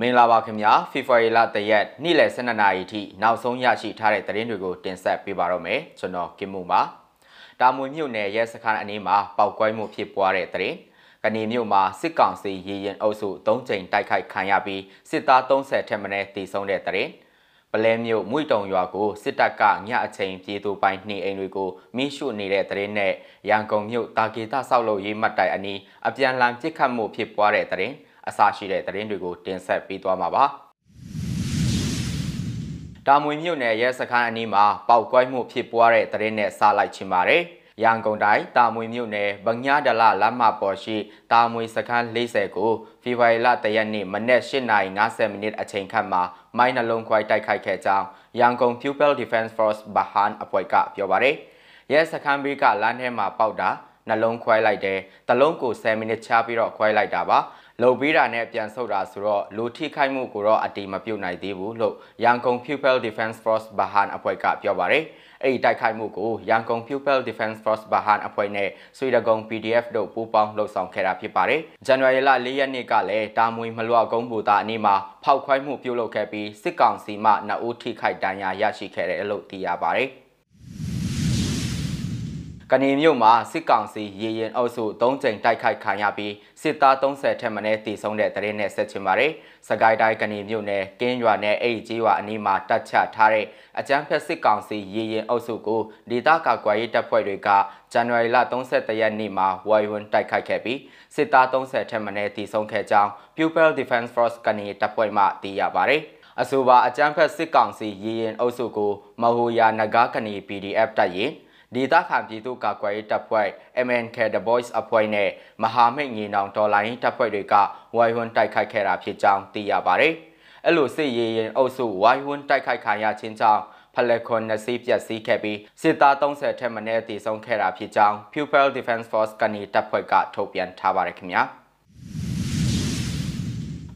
မင်္ဂလာပါခင်ဗျာဖေဖော်ဝါရီလတရက်နေ့လယ်12နာရီထိနောက်ဆုံးရရှိထားတဲ့သတင်းတွေကိုတင်ဆက်ပေးပါတော့မယ်ကျွန်တော်ကင်မုံပါတာမွေမြို့နယ်ရဲစခန်းအနီးမှာပောက်ကွဲမှုဖြစ်ပွားတဲ့သတင်းကနေမြို့မှာစစ်ကောင်စီရေရင်အုပ်စု၃ကြိမ်တိုက်ခိုက်ခံရပြီးစစ်သား30ထက်မနည်းတေဆုံးတဲ့သတင်းပလဲမြို့မွိတုံရွာကိုစစ်တပ်ကညအချိန်ပြေးသူပိုင်းနှိအိမ်တွေကိုမိရှုနေတဲ့သတင်းနဲ့ရန်ကုန်မြို့တာဂေတာဆောက်လုပ်ရေးမှတ်တိုင်အနီးအပြန်လန်ပစ်ခတ်မှုဖြစ်ပွားတဲ့သတင်း အစရှိတဲ့သတင်းတွေကိုတင်ဆက်ပေးသွားမှာပါ။တာမွေမြို့နယ်ရဲစခန်းအနီးမှာပောက်ကွဲမှုဖြစ်ပွားတဲ့သတင်းနဲ့စလိုက်ချင်ပါတယ်။ရန်ကုန်တိုင်းတာမွေမြို့နယ်ဗညာဒလလမ်းမပေါ်ရှိတာမွေစခန်း40ကိုဖေဖော်ဝါရီလတရက်နေ့မနက်8:50မိနစ်အချိန်ခန့်မှာမိုင်းနှလုံးခွိုက်တိုက်ခိုက်ခဲ့ကြောင်းရန်ကုန် Pupil Defense Force ဘဟန်အဖွဲ့ကပြောပါတယ်။ရဲစခန်းဘေးကလမ်းထဲမှာပေါက်တာနှလုံးခွဲလိုက်တယ်။တလုံးကို10မိနစ်ချပြီးတော့ခွဲလိုက်တာပါ။ လုံပေးတာနဲ့ပြန်ဆုတ်တာဆိုတော့လူထိခိုက်မှုကိုတော့အတိမပြုတ်နိုင်သေးဘူးလို့ရန်ကုန် Pupil Defense Force ဘဟန်အဖွဲ့ကပြောပါတယ်။အဲ့ဒီတိုက်ခိုက်မှုကိုရန်ကုန် Pupil Defense Force ဘဟန်အဖွဲ့နဲ့ဆွေဒဂုံ PDF တို့ပူးပေါင်းလှုပ်ဆောင်ခဲ့တာဖြစ်ပါတယ်။ဇန်နဝါရီလ၄ရက်နေ့ကလည်းတာမွေမလွတ်ကုန်းဘူတာအနီးမှာဖောက်ခွဲမှုပြုလုပ်ခဲ့ပြီးစစ်ကောင်စီမှနှစ်ဦးထိခိုက်ဒဏ်ရာရရှိခဲ့တယ်လို့သိရပါတယ်။ ကနေမြို့မှာစစ်ကောင်စီရေရင်အုပ်စု၃ကြိမ်တိုက်ခိုက်ခံရပြီးစစ်သား30ထက်မနည်းတည်ဆုံးတဲ့တရင်နဲ့ဆက်ချင်ပါတယ်။စကိုင်းတိုင်းကနေမြို့နယ်ကင်းရွာနဲ့အဲ့ဒီကြီးရွာအနီးမှာတပ်ချထားတဲ့အကြမ်းဖက်စစ်ကောင်စီရေရင်အုပ်စုကိုဒေသကာကွယ်ရေးတပ်ဖွဲ့တွေကဇန်နဝါရီလ31ရက်နေ့မှာဝိုင်ဝန်းတိုက်ခိုက်ခဲ့ပြီးစစ်သား30ထက်မနည်းတည်ဆုံးခဲ့ကြောင်း Pupil Defense Force ကနေတပ်ဖွဲ့မှသိရပါတယ်။အဆိုပါအကြမ်းဖက်စစ်ကောင်စီရေရင်အုပ်စုကိုမဟိုယာနဂါကနေ PDF တပ်ရင် ဒေသခံပြည်သူ့ကာကွယ်ရေးတပ်ဖွဲ့ MNK The Boys အဖွဲ့နဲ့မဟာမိတ်ညီနောင်တော်လိုင်းတပ်ဖွဲ့တွေကဝိုင်းဝန်းတိုက်ခိုက်ခဲ့တာဖြစ်ကြောင်းသိရပါတယ်။အဲ့လိုစစ်ရေးရင်အုပ်စုဝိုင်းဝန်းတိုက်ခိုက်ခံရခြင်းကြောင့်ဖလက်ခွန်နစီပြက်စီးခဲ့ပြီးစစ်သား30ထက်မနည်းတည်ဆုံခဲ့တာဖြစ်ကြောင်း Pupil Defense Force ကနေတပ်ဖွဲ့ကထုတ်ပြန်ထားပါတယ်ခင်ဗျာ။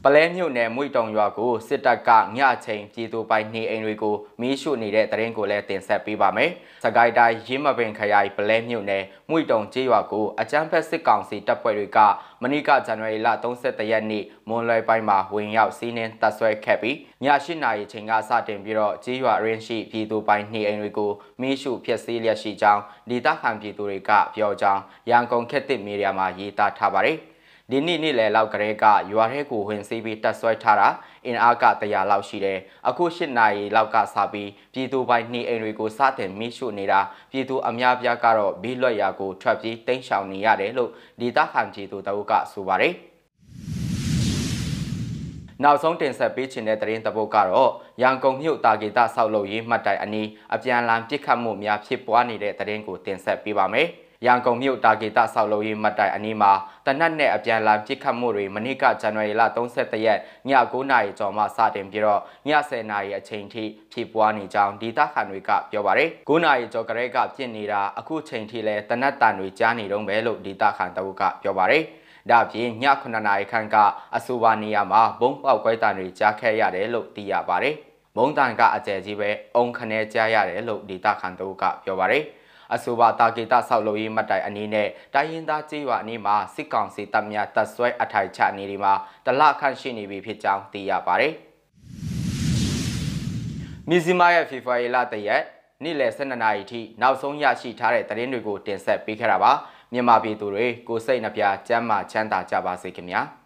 ပလဲမြို့နယ်မွိတုံရွာကိုစစ်တပ်ကညချိန်ပြည်သူပိုင်နေအိမ်တွေကိုမီးရှို့နေတဲ့တရင်ကိုလည်းတင်ဆက်ပေးပါမယ်။စကိုင်းတိုင်းရင်းမပင်ခရိုင်ပလဲမြို့နယ်မွိတုံကျေးရွာကိုအကြမ်းဖက်စစ်ကောင်စီတပ်ဖွဲ့တွေကမနေ့ကဇန်နဝါရီလ31ရက်နေ့မွန်လွယ်ပိုင်းမှာဝင်ရောက်စီးနှင်းတပ်ဆွဲခဲ့ပြီးည8နာရီချိန်ကစတင်ပြီးတော့ကျေးရွာရင်းရှိပြည်သူပိုင်နေအိမ်တွေကိုမီးရှို့ဖျက်ဆီးလျက်ရှိကြောင်းဒေသခံပြည်သူတွေကပြောကြောင်းရန်ကုန်ခေတ်သစ်မီဒီယာမှာရေးသားထားပါတယ်။ ဒီနေ့နေ့လယ်လောက်ကလေးကရွာထဲကိုဝင်စီးပြီးတက်ဆွဲထားတာအင်အားက100လောက်ရှိတယ်အခု8နာရီလောက်ကစပြီးပြည်သူပိုင်နှီးအိမ်တွေကိုစတင်မိရှုနေတာပြည်သူအများပြားကတော့ဘီလွတ်ရာကိုထွက်ပြေးတိမ်းရှောင်နေရတယ်လို့ဒေသခံပြည်သူတို့ကဆိုပါတယ်နောက်ဆုံးတင်ဆက်ပေးခြင်းတဲ့သတင်းတပုတ်ကတော့ရန်ကုန်မြို့တာဂီတာဆောက်လုပ်ရေးမှတ်တိုင်အနီးအပြန်လန်ပစ်ခတ်မှုများဖြစ်ပွားနေတဲ့သတင်းကိုတင်ဆက်ပေးပါမယ်။ ရန်ကုန်မြို့တာဂေတဆောက်လုပ်ရေးမှတ်တိုင်အနီးမှာတနက်နဲ့အပြန်လာပစ်ခတ်မှုတွေမနေ့ကဇန်နဝါရီလ31ရက်ည9:00နာရီကျော်မှစတင်ပြီးတော့ည10:00နာရီအချိန်ထိဖြစ်ပွားနေကြောင်းဒေသခံတွေကပြောပါတယ်။9:00နာရီကျော်ကလေးကပြစ်နေတာအခုချိန်ထိလည်းတနက်တန်တွေကြားနေတော့ပဲလို့ဒေသခံတအုပ်ကပြောပါတယ်။ဒါပြင်ည9နာရီခန့်ကအဆိုပါနေရာမှာဘုံပေါက်ကွဲတံတွေကြားခဲ့ရတယ်လို့သိရပါတယ်။မုံတန်ကအကျယ်ကြီးပဲအုံခနဲကြားရတယ်လို့ဒေတာခန်တို့ကပြောပါတယ်။ အဆိုပါတာဂေတာဆောက်လုပ်ရေးမှတ်တိုင်အနေနဲ့တိုင်းရင်းသားကြေးရွာအနီးမှာစစ်ကောင်စီတပ်များတပ်ဆွဲအထိုင်ချနေဒီမှာတလခန့်ရှိနေပြီဖြစ်ကြောင်းသိရပါတယ်။မီဇီမာရဲ့ဖေဖော်ဝါရီလတရက်နေ့လယ်12နာရီထိနောက်ဆုံးရရှိထားတဲ့သတင်းတွေကိုတင်ဆက်ပေးခဲ့တာပါမြန်မာပြည်သူတွေကိုစိတ်နှပြချမ်းမာချမ်းသာကြပါစေခင်ဗျာ။